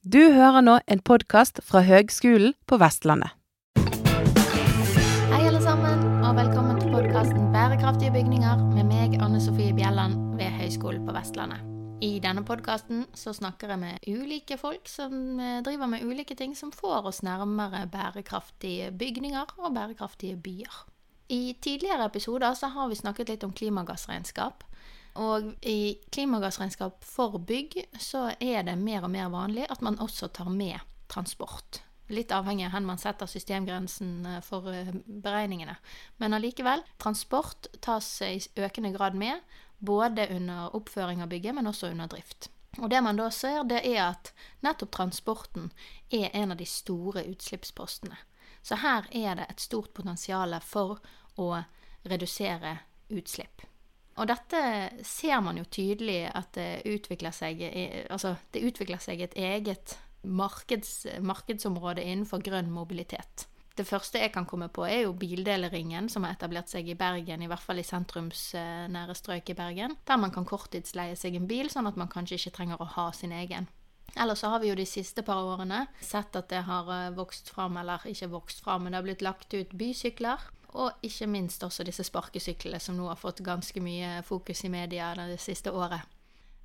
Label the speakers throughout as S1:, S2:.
S1: Du hører nå en podkast fra Høgskolen på Vestlandet.
S2: Hei, alle sammen, og velkommen til podkasten Bærekraftige bygninger med meg, Anne Sofie Bjelland, ved Høgskolen på Vestlandet. I denne podkasten snakker jeg med ulike folk som eh, driver med ulike ting som får oss nærmere bærekraftige bygninger og bærekraftige byer. I tidligere episoder så har vi snakket litt om klimagassregnskap. Og i klimagassregnskap for bygg så er det mer og mer vanlig at man også tar med transport. Litt avhengig av hvor man setter systemgrensen eh, for eh, beregningene. Men allikevel, transport tas i økende grad med, både under oppføring av bygget, men også under drift. Og det man da ser, det er at nettopp transporten er en av de store utslippspostene. Så her er det et stort potensial for å redusere utslipp. Og dette ser man jo tydelig at det utvikler seg Altså, det utvikler seg et eget markeds, markedsområde innenfor grønn mobilitet. Det første jeg kan komme på, er jo bildeleringen, som har etablert seg i Bergen, i hvert fall i sentrumsnære strøk i Bergen, der man kan korttidsleie seg en bil, sånn at man kanskje ikke trenger å ha sin egen. Ellers så har vi jo de siste par årene sett at det har eh, vokst fram, eller ikke vokst fram, men det har blitt lagt ut bysykler. Og ikke minst også disse sparkesyklene, som nå har fått ganske mye fokus i media det siste året.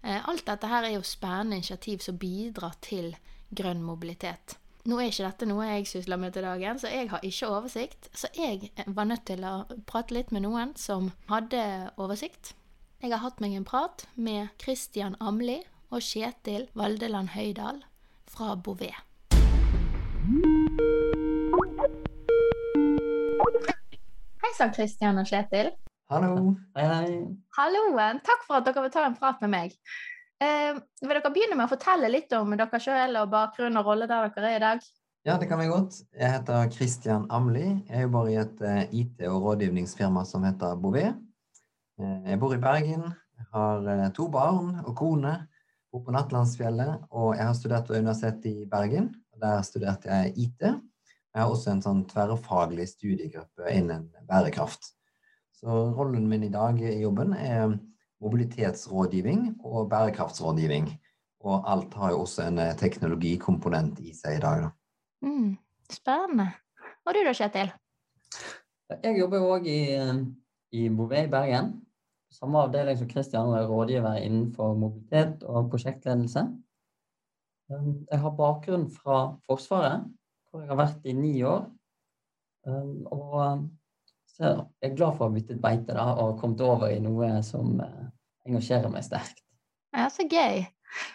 S2: Eh, alt dette her er jo spennende initiativ som bidrar til grønn mobilitet. Nå er ikke dette noe jeg sysler med til dagen, så jeg har ikke oversikt. Så jeg var nødt til å prate litt med noen som hadde oversikt. Jeg har hatt meg en prat med Christian Amli og Kjetil Valdeland Høydal fra Bouvet. Sann, Kristian og Kjetil.
S3: Hallo.
S4: Hei, hei.
S2: Halloen. Takk for at dere vil ta en prat med meg. Eh, vil dere begynne med å fortelle litt om dere sjøl og bakgrunn og rolle der dere er i dag?
S3: Ja, det kan vi godt. Jeg heter Christian Amli. Jeg jobber i et uh, IT- og rådgivningsfirma som heter Bouvet. Uh, jeg bor i Bergen. Jeg har uh, to barn og kone. Bor på Nattlandsfjellet. Og jeg har studert ved Universitetet i Bergen. Der studerte jeg IT. Jeg har også en sånn tverrfaglig studiegruppe innen bærekraft. Så rollen min i dag i jobben er mobilitetsrådgivning og bærekraftsrådgivning. Og alt har jo også en teknologikomponent i seg i dag. Da.
S2: Mm, spennende. Og du da, Kjetil?
S4: Jeg jobber jo òg i, i Bouvet i Bergen. Samme avdeling som Kristian og er rådgiver innenfor mobilitet og prosjektledelse. Jeg har bakgrunn fra Forsvaret, hvor jeg har vært i ni år. Og så jeg er glad for å ha byttet beite da, og kommet over i noe som engasjerer meg sterkt.
S2: Ja, så gøy.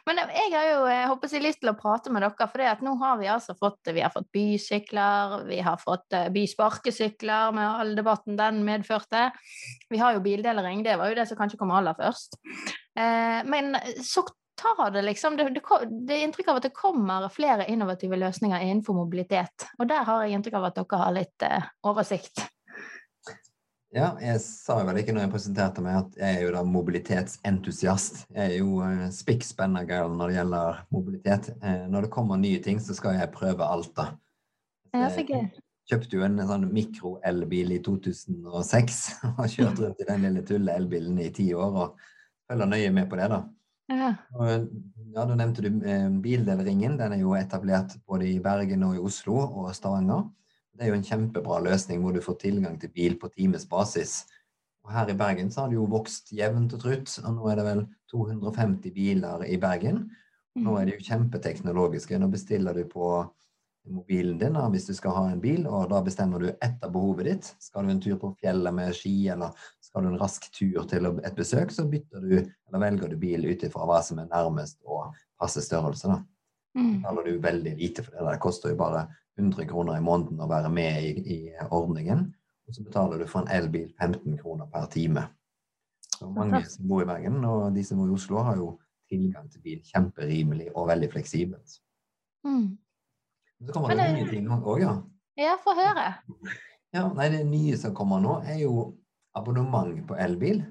S2: Men jeg har jo jeg håper jeg, lyst til å prate med dere, for nå har vi altså fått, vi har fått bysykler, vi har fått bysparkesykler med all debatten den medførte. Vi har jo bildelering, det var jo det som kanskje kom aller først. Men så tar det liksom det, det, det, er inntrykk av at det kommer flere innovative løsninger innenfor mobilitet. Og der har jeg inntrykk av at dere har litt oversikt.
S3: Ja, jeg sa vel ikke når jeg presenterte meg at jeg er jo da mobilitetsentusiast. Jeg er jo uh, spikk spenna girl når det gjelder mobilitet. Uh, når det kommer nye ting, så skal jeg prøve alt, da.
S2: Ja, så gøy.
S3: Kjøpte jo en sånn mikro-elbil i 2006 og kjørte rundt i den lille tulle-elbilen i ti år og følger nøye med på det, da.
S2: Ja.
S3: Og, ja, Da nevnte du eh, Bildelringen. Den er jo etablert både i Bergen og i Oslo og Stavanger. Det er jo en kjempebra løsning hvor du får tilgang til bil på timesbasis. Og her i Bergen så har det jo vokst jevnt og trutt, og nå er det vel 250 biler i Bergen. Nå er de jo kjempeteknologiske. Nå bestiller du på mobilen din da, hvis du skal ha en bil, og da bestemmer du etter behovet ditt. Skal du en tur på fjellet med ski, eller skal du en rask tur til et besøk, så bytter du, eller velger du bil ut ifra hva som er nærmest og passe størrelse. da.
S2: Mm.
S3: betaler du veldig lite for det. Det koster jo bare 100 kroner i måneden å være med i, i ordningen. Og så betaler du for en elbil 15 kroner per time. Så mange som bor i Bergen, og de som bor i Oslo, har jo tilgang til bil kjemperimelig og veldig fleksibelt.
S2: Mm.
S3: Så kommer det nye ting òg, ja.
S2: Ja, få høre.
S3: Ja, nei, Det nye som kommer nå, er jo abonnement på elbil.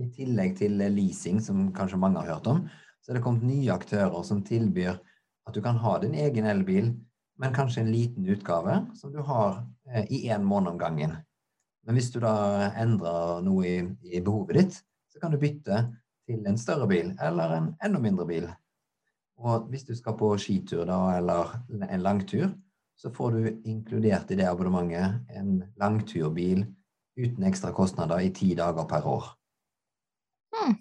S3: I tillegg til leasing, som kanskje mange har hørt om, så er det kommet nye aktører som tilbyr at du kan ha din egen elbil, men kanskje en liten utgave som du har eh, i én måned om gangen. Men hvis du da endrer noe i, i, behovet ditt, så kan du bytte til en større bil eller en enda mindre bil. Og hvis du skal på skitur da, eller en langtur, så får du inkludert i det abonnementet en langturbil uten ekstra kostnader i ti dager per år.
S2: Hmm.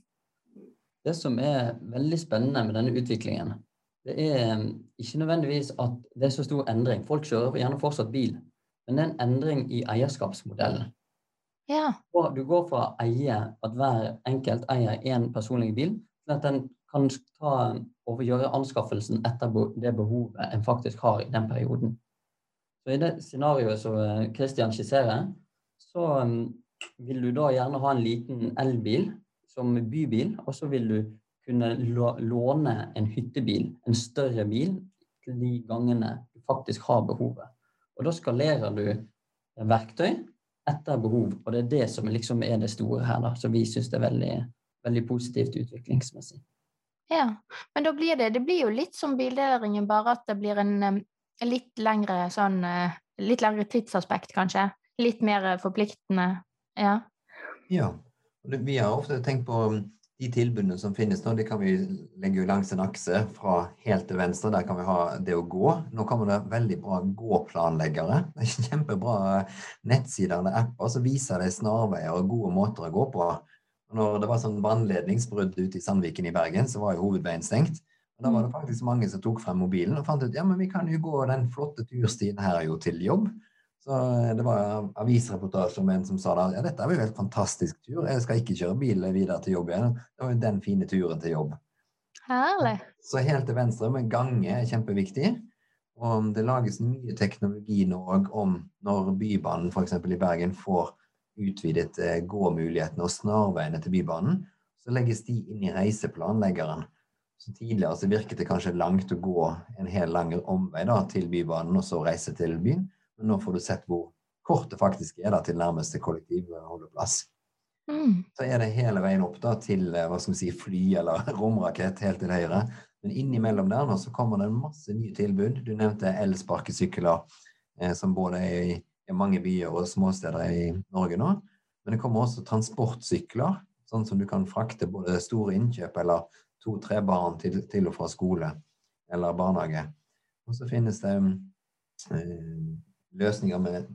S4: Det som er veldig spennende med denne utviklingen, det er um, ikke nødvendigvis at det er så stor endring. Folk kjører gjerne fortsatt bil, men det er en endring i eierskapsmodellen.
S2: Ja.
S4: Og Du går fra å eie at hver enkelt eier én personlig bil, til at den kan ta og gjøre anskaffelsen etter det behovet en faktisk har i den perioden. Så I det scenarioet som eh, Christian skisserer, så um, vil du da gjerne ha en liten elbil som bybil, og så vil du kunne låne en hyttebil, en større bil, til de gangene du faktisk har behovet. Og da skalerer du verktøy etter behov, og det er det som liksom er det store her, da, som vi syns er veldig, veldig positivt utviklingsmessig.
S2: Ja. Men da blir det Det blir jo litt som bildelingen, bare at det blir en litt lengre sånn eh, Litt lengre tidsaspekt, kanskje. Litt mer eh, forpliktende. Ja.
S3: Ja. Vi har ofte tenkt på um, de tilbudene som finnes nå. De kan vi legge langs en akse fra helt til venstre. Der kan vi ha det å gå. Nå kommer det veldig bra gåplanleggere. Det er kjempebra nettsider eller apper som viser deg snarveier og gode måter å gå på. Når det var sånn vannledningsbrudd ute i Sandviken i Bergen, så var jo hovedveien stengt. Og Da var det faktisk mange som tok frem mobilen og fant ut ja, men vi kan jo gå den flotte turstien her jo til jobb. Så eh, det var avisreportasje om en som sa da ja, dette er jo helt fantastisk tur, jeg skal ikke kjøre bil videre til jobb igjen. Det var jo den fine turen til jobb.
S2: Herlig.
S3: Så helt til venstre med gange er kjempeviktig. Og det lages mye teknologi nå om når Bybanen f.eks. i Bergen får utvidet eh, gåmulighetene og snarveiene til Bybanen, så legges de inn i reiseplanleggeren. Så tidligere så virket det kanskje langt å gå en hel lang omvei da, til Bybanen og så reise til byen, men nå får du sett hvor kort det faktisk er da, til nærmeste kollektivholdeplass
S2: Mm.
S3: så er det hele veien opp da til eh, hva skal vi si, fly eller romrakett helt til høyre. Men innimellom der nå så kommer det en masse nye tilbud. Du nevnte elsparkesykler, eh, som både er i, i mange byer og småsteder i Norge nå. Men det kommer også transportsykler, sånn som du kan frakte både store innkjøp eller to-tre barn til, til og fra skole eller barnehage. Og så finnes det eh, løsninger med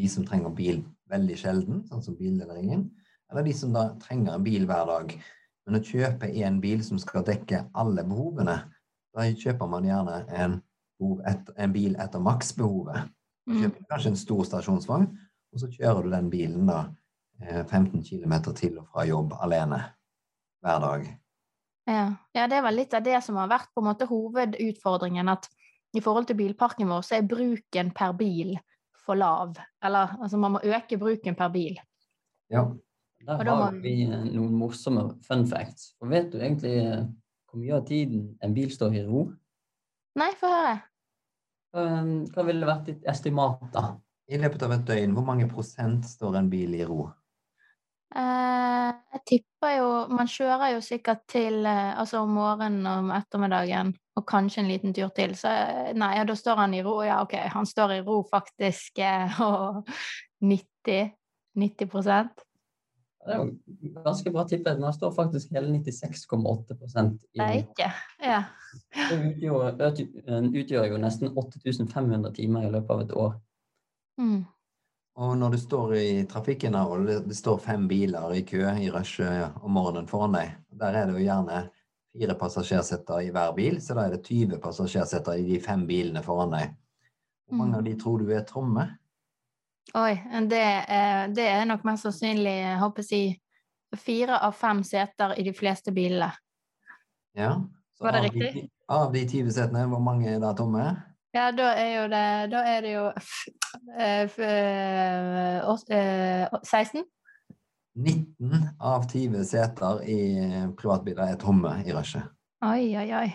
S3: de som trenger bil veldig sjelden, sånn som bildeleringen. Eller de som da trenger en bil hver dag. Men å kjøpe en bil som skal dekke alle behovene, da kjøper man gjerne en, et, en bil etter maksbehovet. Da
S2: Mm.
S3: kjøper kanskje en stor stasjonsvogn, og så kjører du den bilen da eh, 15 km til og fra jobb alene hver dag.
S2: Ja. ja, det er vel litt av det som har vært på en måte hovedutfordringen, at i forhold til bilparken vår, så er bruken per bil for lav. Eller altså, man må øke bruken per bil.
S3: Ja.
S4: Der har
S2: man...
S4: vi eh, noen morsomme fun facts. Og vet du egentlig eh, hvor mye av tiden en bil står i ro?
S2: Nei, få høre.
S4: Eh, Hva ville vært ditt estimat, da?
S3: I løpet av et døgn, hvor mange prosent står en bil i ro?
S2: Eh, jeg tipper jo Man kjører jo sikkert til eh, Altså om morgenen og om ettermiddagen, og kanskje en liten tur til. Så eh, nei, ja, da står han i ro. Ja, OK, han står i ro faktisk eh, og 90 90
S4: Det er jo ganske bra tippet, Den står faktisk hele 96,8% i ro.
S2: ikke. Ja.
S4: Det utgjør, utgjør jo nesten 8500 timer i løpet av et år.
S2: Mm.
S3: Og når du står i trafikken her, og det, står fem biler i kø i rushet om morgenen foran deg, der er det jo gjerne fire passasjersetter i hver bil, så da er det 20 passasjersetter i de fem bilene foran deg. Hvor mange
S2: Mm.
S3: av de tror du er tomme?
S2: Oi, det, eh, det er nok mest sannsynlig, jeg håper jeg å si, fire av fem seter i de fleste bilene.
S3: Ja. Så
S2: Var det
S3: av de-
S2: riktig?
S3: Av de 20 setene, hvor mange er da tomme?
S2: Ja, da er jo det Da er det jo f, eh, f, eh, ås- eh, 16?
S3: 19 av 20 seter i privatbiler er tomme i rushet.
S2: Oi, oi, oi.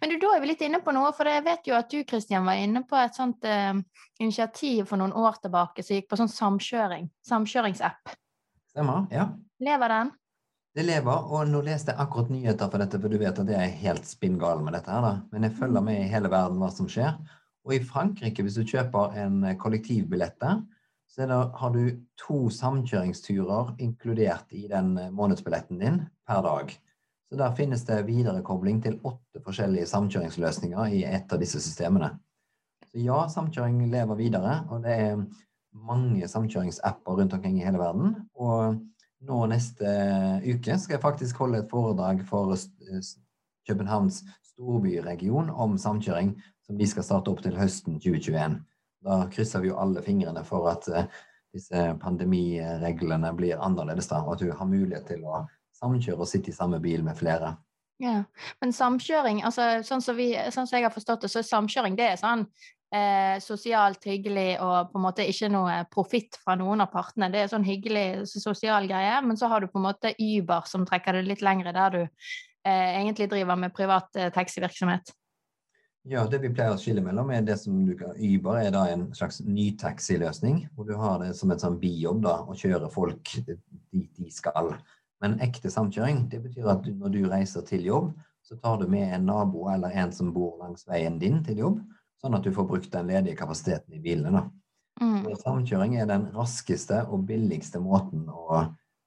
S2: Men du, da er vi litt inne på noe, for jeg vet jo at du, Kristian, var inne på et sånt eh, initiativ for noen år tilbake som gikk på sånn samkjøring. Samkjøringsapp.
S3: Stemmer? Ja.
S2: Lever den?
S3: Det lever, og nå leste jeg akkurat nyheter for dette, for du vet at jeg er helt spinn gal med dette her, da. Men jeg følger med i hele verden hva som skjer. Og i Frankrike, hvis du kjøper en kollektivbillett der, så det, har du to samkjøringsturer inkludert i den månedsbilletten din per dag. Så der finnes det viderekobling til åtte forskjellige samkjøringsløsninger i et av disse systemene. Så ja, samkjøring lever videre, og det er mange samkjøringsapper rundt omkring i hele verden. Og nå neste uke skal jeg faktisk holde et foredrag for Københavns storbyregion om samkjøring, som de skal starte opp til høsten 2021. Da krysser vi jo alle fingrene for at eh, disse pandemireglene blir annerledes, da, og at du har mulighet til å samkjøre og sitte i samme bil med flere.
S2: Ja, Men samkjøring, altså sånn som, vi, sånn som jeg har forstått det, så samkjøring det er sånn eh, sosialt hyggelig og på en måte ikke noe profitt fra noen av partene. Det er sånn hyggelig sosial greie, men så har du på en måte Uber som trekker det litt lengre, der du eh, egentlig driver med privat eh, taxivirksomhet.
S3: Ja, det vi pleier å skille mellom, er det som du kan Uber er da en slags ny taxiløsning, hvor du har det som en sånn bijobb da, å kjøre folk dit de skal. Men ekte samkjøring det betyr at du, når du reiser til jobb, så tar du med en nabo eller en som bor langs veien din til jobb, sånn at du får brukt den ledige kapasiteten i bilene. Mm. Samkjøring er den raskeste og billigste måten å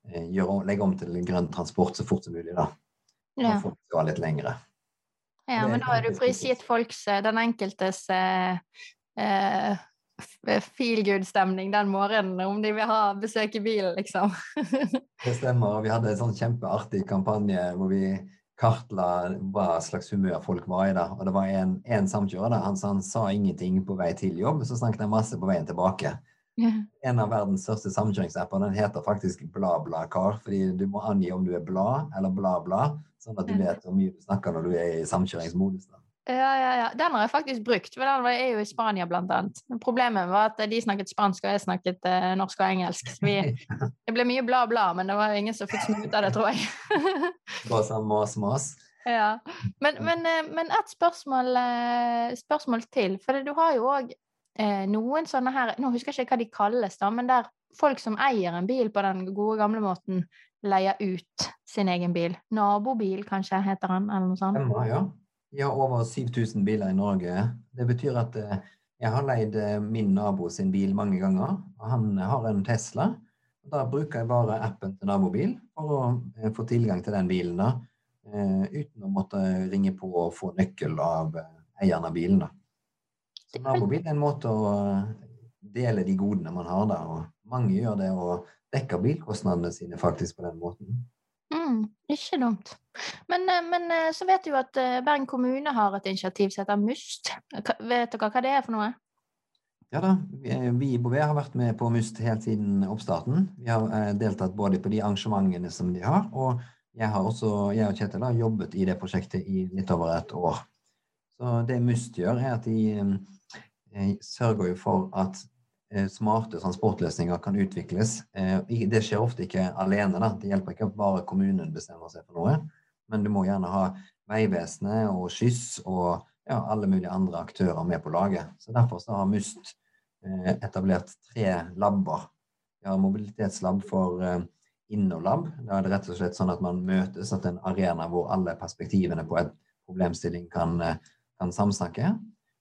S3: eh, gjøre, legge om til grønn transport så fort som mulig. da. Ja. Folk skal litt lengre.
S2: Ja, men da har du prisgitt folks, eh, den enkeltes eh, eh, feel good-stemning den morgenen, om de vil ha besøk i bilen, liksom.
S3: det stemmer. Vi hadde en sånn kjempeartig kampanje hvor vi kartla hva slags humør folk var i. da. Og det var en, en samkjører der, han, han, sa ingenting på vei til jobb, så snakket han masse på veien tilbake. Yeah. En av verdens største samkjøringsapper den heter faktisk BlaBlaCar, fordi du må angi om du er blad eller bla, bla, sånn at du vet hvor mye du snakker når du er i samkjøringsmodus. da.
S2: Ja, ja, ja. Den har jeg faktisk brukt, for den er jo i Spania blant annet. Problemet var at de snakket spansk, og jeg snakket eh, norsk og engelsk. Vi, det ble mye bla, bla, men det var ingen som fikk smut ut av det, tror jeg.
S3: Bare sånn mas, mas.
S2: Ja. Men, men, eh, men et spørsmål, eh, spørsmål, til. For du har jo òg eh, noen sånne her Nå husker jeg ikke hva de kalles, da, men der folk som eier en bil på den gode, gamle måten, leier ut sin egen bil. Nabobil, kanskje, heter den, eller noe sånt.
S3: Ja, ja. Vi har over 7000 biler i Norge. Det betyr at eh, jeg har leid eh, min nabo sin bil mange ganger. og Han har en Tesla. Da bruker jeg bare appen til nabobil for å eh, få tilgang til den bilen. da, Uten å måtte ringe på og få nøkkel av eieren av bilen. da. Så nabobil er en måte å dele de godene man har da. og Mange gjør det og dekker bilkostnadene sine faktisk på den måten.
S2: Mm, ikke dumt. Men, eh, men, eh, så vet du jo at eh, Bergen kommune har et initiativ som heter MUST. Vet dere hva det er for noe?
S3: Ja da, vi i Bouvet har vært med på MUST helt siden oppstarten. Vi har deltatt både på de arrangementene som de har, og jeg, har også, jeg og Kjetil har jobbet i det prosjektet i litt over et år. Så det MUST gjør, er at de sørger jo for at smarte transportløsninger kan utvikles. Eh, det skjer ofte ikke alene. Da. Det hjelper ikke at bare kommunen bestemmer seg for noe, men du må gjerne ha Vegvesenet og Skyss og ja, alle mulige andre aktører med på laget. Så Derfor så har MUST eh, etablert tre labber. Vi har mobilitetslab for InnoLab. Da er det rett og slett sånn at man møtes, at en arena hvor alle perspektivene på en problemstilling kan, kan samsnakke.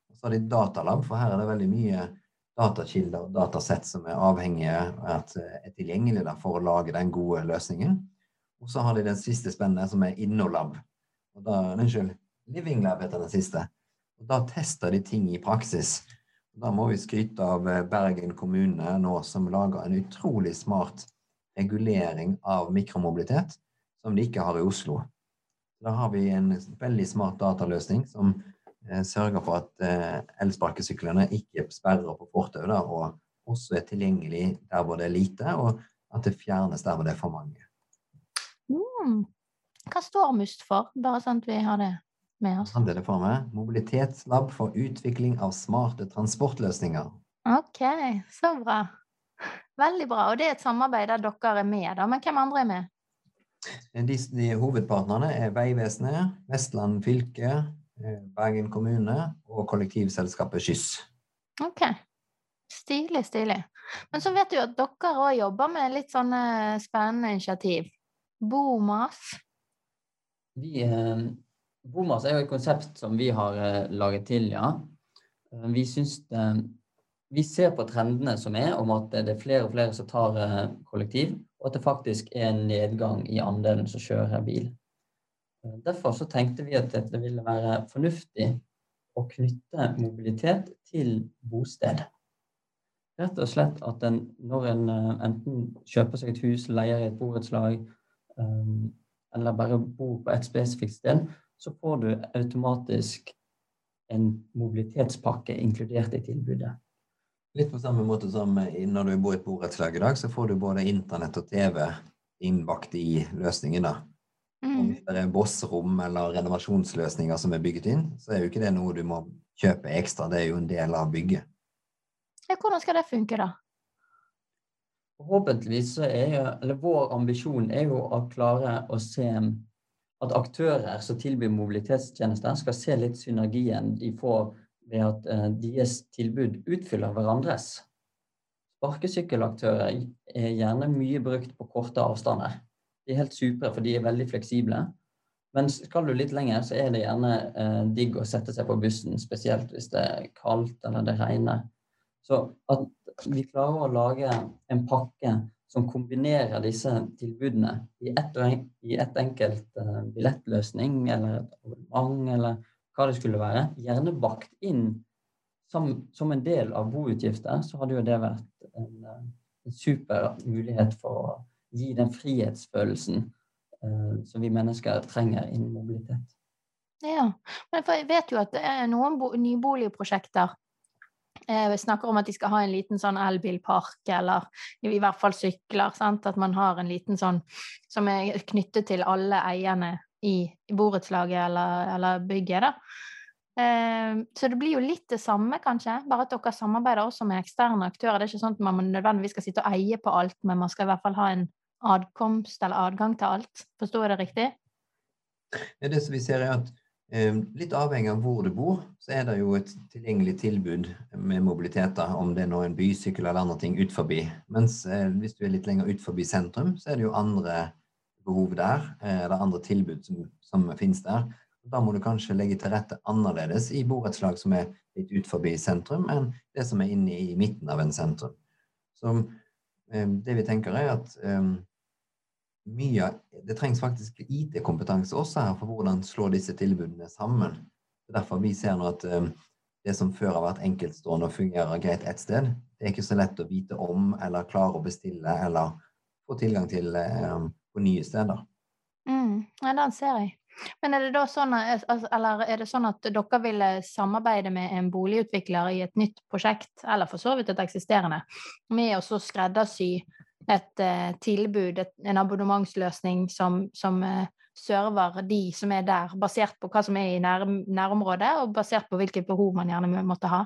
S3: Og så har de datalab, for her er det veldig mye datakilder og datasett som er avhengige at er tilgjengelige for å lage den gode løsningen. Og så har de den siste spennende, som er InnoLab. Og da, Unnskyld, Living Lab heter den siste. Og Da tester de ting i praksis. Og da må vi skryte av eh, Bergen kommune nå, som lager en utrolig smart regulering av mikromobilitet, som de ikke har i Oslo. Da har vi en veldig smart dataløsning som Eh, sørger for at eh, elsparkesyklene ikke sperrer på fortau, og også er tilgjengelig der hvor det er lite, og at det fjernes der hvor det er for mange.
S2: Mm. Hva står MUST for, bare sånn at vi har det med oss?
S3: Er det for meg. Mobilitetslab for utvikling av smarte transportløsninger.
S2: Ok, så bra. Veldig bra. Og det er et samarbeid der dere er med, da. Men hvem andre er med?
S3: De, de hovedpartnerne er Vegvesenet, Vestland fylke, Eh, Bergen kommune og kollektivselskapet Skyss.
S2: Ok. Stilig, stilig. Men så vet du at dere òg jobber med litt sånne spennende initiativ. Bomas.
S4: Vi, eh, Bomas er jo et konsept som vi har eh, laget til, ja. Eh, vi syns det Vi ser på trendene som er, om at det er flere og flere som tar eh, kollektiv, og at det faktisk er en nedgang i andelen som kjører bil. Derfor så tenkte vi at det ville være fornuftig å knytte mobilitet til bosted. Rett og slett at en, når en eh, enten kjøper seg et hus, leier i et borettslag, eh, eller bare bor på et spesifikt sted, så får du automatisk en mobilitetspakke inkludert i tilbudet.
S3: Litt på samme måte som når du bor i et borettslag i dag, så får du både internett og TV innbakt i løsningen. da. Og
S2: Mm.
S3: det er bossrom eller renovasjonsløsninger som er bygget inn, så er jo ikke det noe du må kjøpe ekstra, det er jo en del av bygget.
S2: Ja, hvordan skal det funke, da?
S4: Forhåpentligvis så er jo, eller vår ambisjon er jo å klare å se at aktører som tilbyr mobilitetstjenester, skal se litt synergien de får ved at eh, deres tilbud utfyller hverandres. Sparkesykkelaktører er gjerne mye brukt på korte avstander. De er helt supre, for de er veldig fleksible. Men skal du litt lenger, så er det gjerne eh, digg å sette seg på bussen, spesielt hvis det er kaldt eller det regner. Så at vi klarer å lage en pakke som kombinerer disse tilbudene i ett i ett enkelt eh, billettløsning eller et abonnement eller hva det skulle være, gjerne bakt inn som, som en del av boutgifter, så hadde jo det vært en, eh, en super mulighet for å gi den frihetsfølelsen eh, som vi mennesker trenger innen mobilitet.
S2: Ja, men jeg vet jo at det er noen bo nyboligprosjekter eh, vi snakker om at de skal ha en liten sånn elbilpark, eller i hvert fall sykler. Sant? At man har en liten sånn som er knyttet til alle eierne i borettslaget eller, eller bygget. da. Eh, så det blir jo litt det samme, kanskje, bare at dere samarbeider også med eksterne aktører. Det er ikke sånn at man nødvendigvis skal sitte og eie på alt, men man skal i hvert fall ha en adkomst eller adgang til alt. Forstår jeg det riktig?
S3: Ja, det som vi ser er at eh, Litt avhengig av hvor du bor, så er det jo et tilgjengelig tilbud med mobilitet, om det er nå en bysykkel eller andre ting ut forbi. Mens eh, hvis du er litt lenger ut forbi sentrum, så er det jo andre behov der, eh, eller andre tilbud som, som finnes der. Da må du kanskje legge til rette annerledes i borettslag som er litt ut forbi sentrum, enn det som er inne i midten av en sentrum. Så eh, det vi tenker er at eh, mye Det trengs faktisk IT-kompetanse også her for hvordan slå disse tilbudene sammen. Det er derfor vi ser nå at eh, det som før har vært enkeltstående og fungerer greit ett sted, det er ikke så lett å vite om eller klare å bestille eller få tilgang til eh, på nye steder.
S2: Mm, ja, den ser jeg. Men er det da sånn at, altså, eller er det sånn at dere ville samarbeide med en boligutvikler i et nytt prosjekt, eller for så vidt et eksisterende, med å skreddersy et eh, tilbud, en abonnementsløsning som, som eh, server de som er der, basert på hva som er i nær, nærområdet, og basert på hvilket behov man gjerne måtte ha?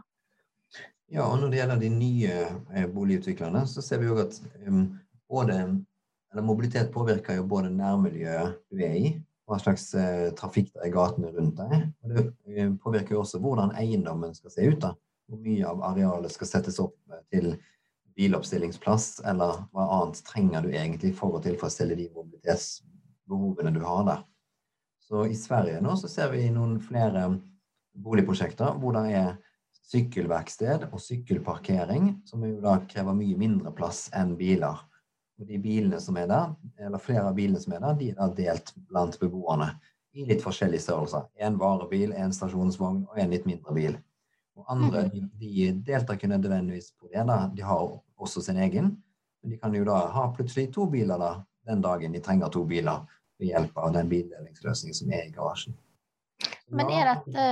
S3: Ja, og når det gjelder de nye eh, boligutviklerne, så ser vi òg at um, både mobilitet påvirker jo både nærmiljøet du er i, hva slags trafikk det er i gatene rundt deg. Og det påvirker jo også hvordan eiendommen skal se ut. da. Hvor mye av arealet skal settes opp til biloppstillingsplass, eller hva annet trenger du egentlig for å tilfredsstille de mobilitetsbehovene du har der. Så i Sverige nå så ser vi noen flere boligprosjekter hvor det er sykkelverksted og sykkelparkering, som jo da krever mye mindre plass enn biler. Og de bilene som er der, eller flere av bilene som er der, de er da delt blant beboerne i litt forskjellige størrelser. En varebil, en stasjonsvogn og en litt mindre bil. Og andre de, de deltar ikke nødvendigvis på det, da. de har også sin egen. Men de kan jo da ha plutselig to biler da, den dagen de trenger to biler ved hjelp av den bildelingsløsningen som er i garasjen.
S2: Men er dette,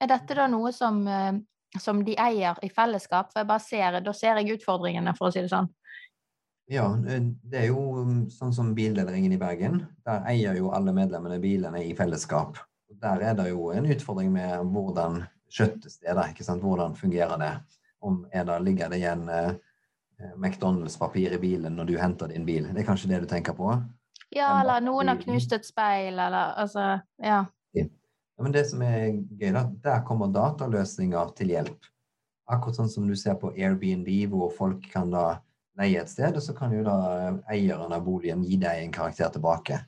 S2: er dette da noe som, eh, som de eier i fellesskap? For jeg bare ser, da ser jeg utfordringene, for å si det sånn.
S3: Ja, det er jo um, sånn som Bildeleringen i Bergen. Der eier jo alle medlemmene bilene i fellesskap. Der er det jo en utfordring med hvordan skjøttes det, da, ikke sant? Hvordan fungerer det? Om er det, ligger det igjen eh, McDonald's-papir i bilen når du henter din bil? Det er kanskje det du tenker på?
S2: Ja, eller noen har knust et speil, eller altså Ja.
S3: Ja, men det som er gøy, da, der kommer dataløsninger til hjelp. Akkurat sånn som du ser på Airbnb, hvor folk kan da leie et sted, og så kan jo da eieren av boligen gi deg en karakter tilbake.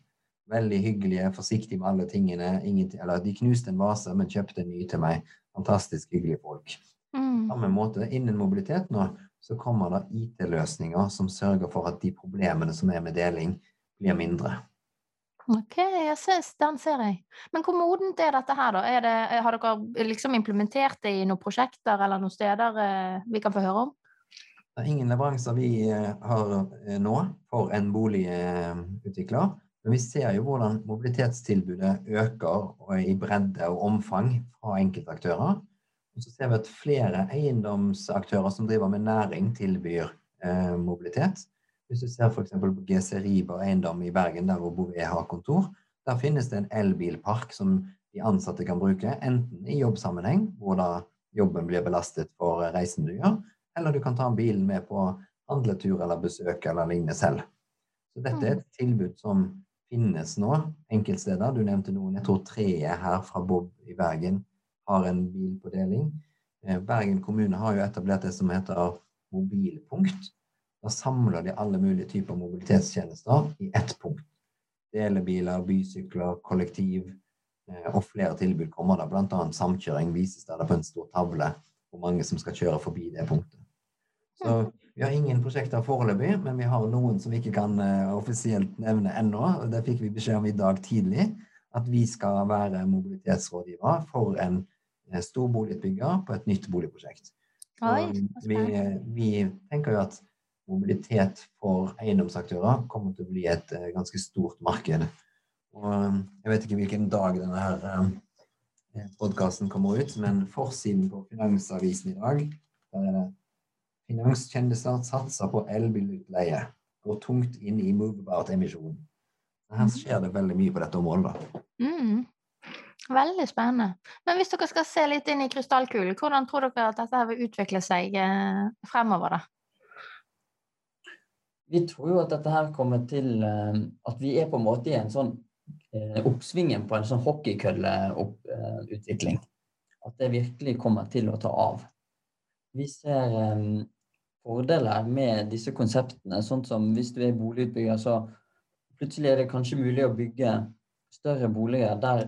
S3: Veldig hyggelige, forsiktige med alle tingene. Ingenting, eller de knuste en vase, men kjøpte en ny til meg. Fantastisk hyggelige folk.
S2: Mm.
S3: Samme måte, innen mobilitet nå, så kommer det IT-løsninger som sørger for at de problemene som er med deling, blir mindre.
S2: Ok, jeg synes, den ser jeg. Men hvor modent er dette her, da? Er det, har dere liksom implementert det i noen prosjekter eller noen steder eh, vi kan få høre om?
S3: Det er ingen leveranser vi eh, har eh, nå for en boligutvikler. Men vi ser jo hvordan mobilitetstilbudet øker i bredde og omfang fra enkeltaktører. Og så ser vi at flere eiendomsaktører som driver med næring, tilbyr eh, mobilitet. Hvis du ser f.eks. på GC Riber eiendom i Bergen, der hvor Bouvet har kontor, der finnes det en elbilpark som de ansatte kan bruke, enten i jobbsammenheng, hvor da jobben blir belastet for reisen du gjør, eller du kan ta bilen med på handletur eller besøk eller lignende selv. Så dette er et tilbud som finnes nå enkeltsteder. Du nevnte noen. Jeg tror treet her fra Bob i Bergen har en bil på deling. Eh, Bergen kommune har jo etablert det som heter mobilpunkt. Da samler de alle mulige typer mobilitetstjenester i ett punkt. Delebiler, bysykler, kollektiv eh, og flere tilbud kommer der. Annet samkjøring vises der på en stor tavle hvor mange som skal kjøre forbi det punktet. Så vi har ingen prosjekter foreløpig, men vi har noen som vi ikke kan uh, offisielt nevne ennå. Det fikk vi beskjed om i dag tidlig, at vi skal være mobilitetsrådgiver for en uh, stor på et nytt boligprosjekt.
S2: Oi,
S3: vi, vi, tenker jo at mobilitet for eiendomsaktører kommer til å bli et uh, ganske stort marked. Og jeg vet ikke hvilken dag denne her podkasten kommer ut, men forsiden på Finansavisen i dag, der er det Finanskjendiser satser på elbilutleie. Går tungt inn i movebart-emisjonen. Her skjer det veldig mye på dette området.
S2: Mm. Veldig spennende. Men hvis dere skal se litt inn i krystallkulen, hvordan tror dere at dette vil utvikle seg eh, fremover, da?
S4: Vi tror jo at dette her kommer til eh, At vi er på en måte i en sånn eh, oppsvingen på en sånn hockeykølleutvikling. At det virkelig kommer til å ta av. Vi ser fordeler med disse konseptene. Sånn som hvis du er boligutbygger, så plutselig er det kanskje mulig å bygge større boliger der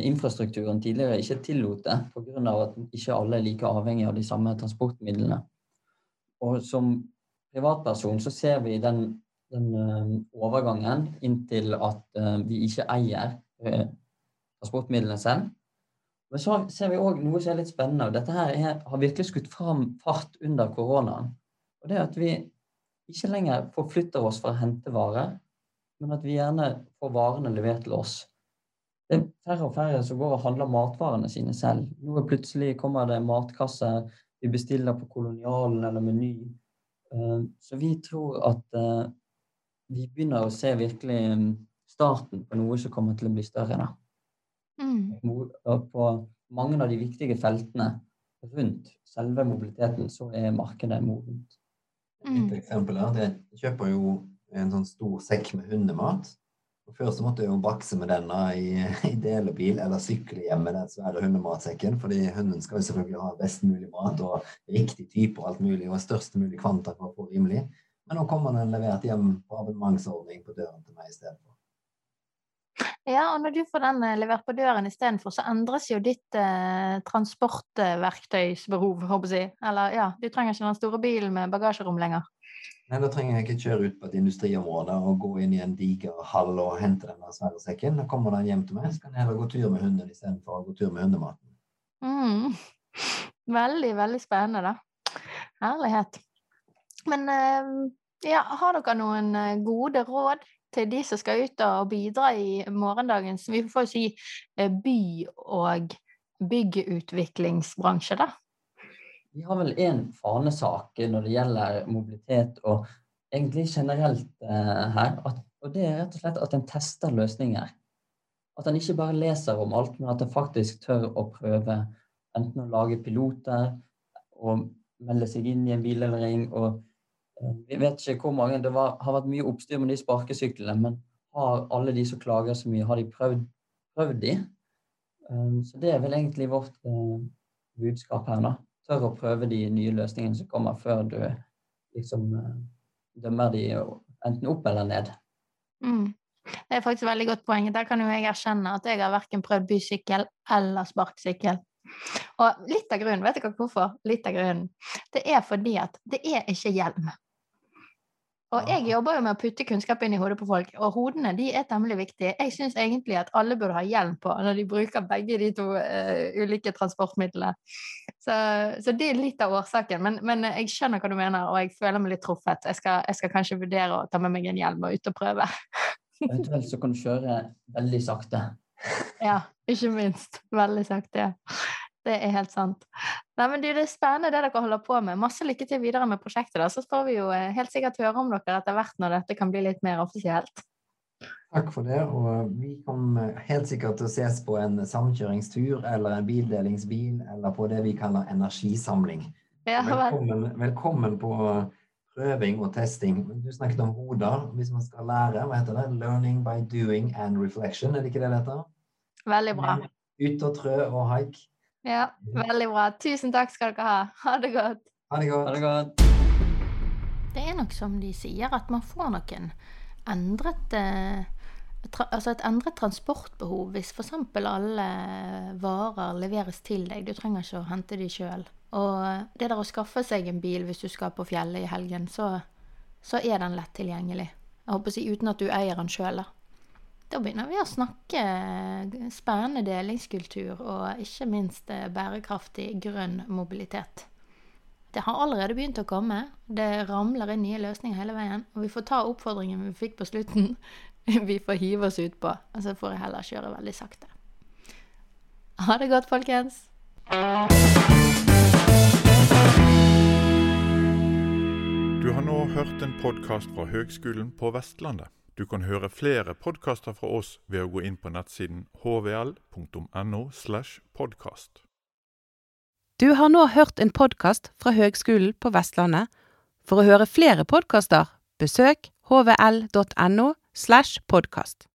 S4: infrastrukturen tidligere ikke tillot det, pga. at ikke alle er like avhengig av de samme transportmidlene. Og som privatperson så ser vi den, den uh, overgangen inntil at uh, vi ikke eier uh, transportmidlene selv. Men så ser vi òg noe som er litt spennende. og Dette her er, har virkelig skutt fram fart under koronaen. Og det er at vi ikke lenger forflytter oss for å hente varer, men at vi gjerne får varene levert til oss. Det er færre og færre som går og handler matvarene sine selv. Nå plutselig kommer det matkasser vi bestiller på Kolonialen eller Meny. Eh, så vi tror at eh, vi begynner å se virkelig mm, starten på noe som kommer til å bli større. da. Mm. På mange av de viktige feltene rundt selve mobiliteten så er markedet modent.
S3: Mm. Et eksempel er at jeg kjøper jo en sånn stor sekk med hundemat. Før så måtte jeg jo bakse med denne i, i delebil eller sykle hjem med den svære hundematsekken, fordi hunden skal jo selvfølgelig ha best mulig mat og riktig type og alt mulig, og størst mulig kvanta for å få rimelig. Men nå kommer den levert hjem på abonnementsordning på døren til meg istedenfor.
S2: Ja, og når du får den eh, levert på døren istedenfor, så endres jo ditt eh, transportverktøysbehov, håper jeg. Eller ja, du trenger ikke den store bilen med bagasjerom lenger.
S3: Nei, da trenger jeg ikke kjøre ut på et industriområde og gå inn i en diger hall og hente den svære sekken. Da kommer den hjem til meg, så kan jeg heller gå tur med hunden istedenfor å gå tur med hundematen.
S2: Mm. Veldig, veldig spennende, da. Herlighet. Men eh, ja, har dere noen eh, gode råd til de som skal ut og bidra i morgendagens vi får si eh, by- og byggeutviklingsbransje, da?
S4: Vi har vel én fanesak når det gjelder mobilitet og egentlig generelt eh, her. At, og det er rett og slett at en tester løsninger. At en ikke bare leser om alt, men at en faktisk tør å prøve enten å lage piloter og melde seg inn i en bildeling og vi vet ikke hvor mange. Det var, har vært mye oppstyr med de sparkesyklene, men har alle de som klager så mye, har de prøvd, prøvd de? Um, så det er vel egentlig vårt budskap her, da. Tør å prøve de nye løsningene som kommer, før du liksom uh, dømmer de enten opp eller ned.
S2: Mm. Det er faktisk et veldig godt poeng. Der kan jo jeg erkjenne at jeg har verken prøvd bysykkel eller sparkesykkel. Og litt av grunnen, vet dere hvorfor? Litt av grunnen. Det er fordi at det er ikke hjelm. Og jeg jobber jo med å putte kunnskap inn i hodet på folk, og hodene de er temmelig viktige. Jeg syns egentlig at alle burde ha hjelm på når de bruker begge de to uh, ulike transportmidlene. Så, så, det er litt av årsaken. Men, men, jeg skjønner hva du mener, og jeg føler meg litt truffet. Jeg skal, jeg skal kanskje vurdere å ta med meg en hjelm og ut og prøve.
S4: Eventuelt så kan du kjøre veldig sakte.
S2: Ja, ikke minst. Veldig sakte. ja. Det er helt sant. Nei, men Det er spennende det dere holder på med. Masse lykke til videre med prosjektet. da. Så får vi jo eh, helt sikkert høre om dere etter hvert når dette kan bli litt mer offisielt.
S3: Takk for det. Og vi kommer helt sikkert til å ses på en samkjøringstur eller en bildelingsbil eller på det vi kaller energisamling.
S2: Ja,
S3: velkommen, velkommen, på prøving og testing. Du snakket om hoder. Hvis man skal lære, hva heter det? Learning by doing and reflection, er det ikke det det heter?
S2: Veldig bra.
S3: Ut og trø og haik.
S2: Ja, veldig bra. Tusen takk skal dere ha. Ha det godt.
S3: Ha det godt.
S4: Ha det godt.
S2: Det er nok som de sier, at man får noen endret eh, Altså et endret transportbehov hvis f.eks. alle varer leveres til deg. Du trenger ikke å hente de sjøl. Og det der å skaffe seg en bil hvis du skal på fjellet i helgen, så, så er den lett tilgjengelig. Jeg håper å si uten at du eier den sjøl, da. Da begynner vi å snakke spennende delingskultur og ikke minst eh, bærekraftig grønn mobilitet. Det har allerede begynt å komme. Det ramler inn nye løsninger hele veien. Og vi får ta oppfordringen vi fikk på slutten. Vi får hive oss utpå. Og så får jeg heller kjøre veldig sakte. Ha det godt, folkens.
S5: Du har nå hørt en podkast fra Høgskolen på Vestlandet. Du kan høre flere podkaster fra oss ved å gå inn på nettsiden hvl.no. slash podkast.
S1: Du har nå hørt en podkast fra Høgskolen på Vestlandet. For å høre flere podkaster, besøk hvl.no. slash podkast.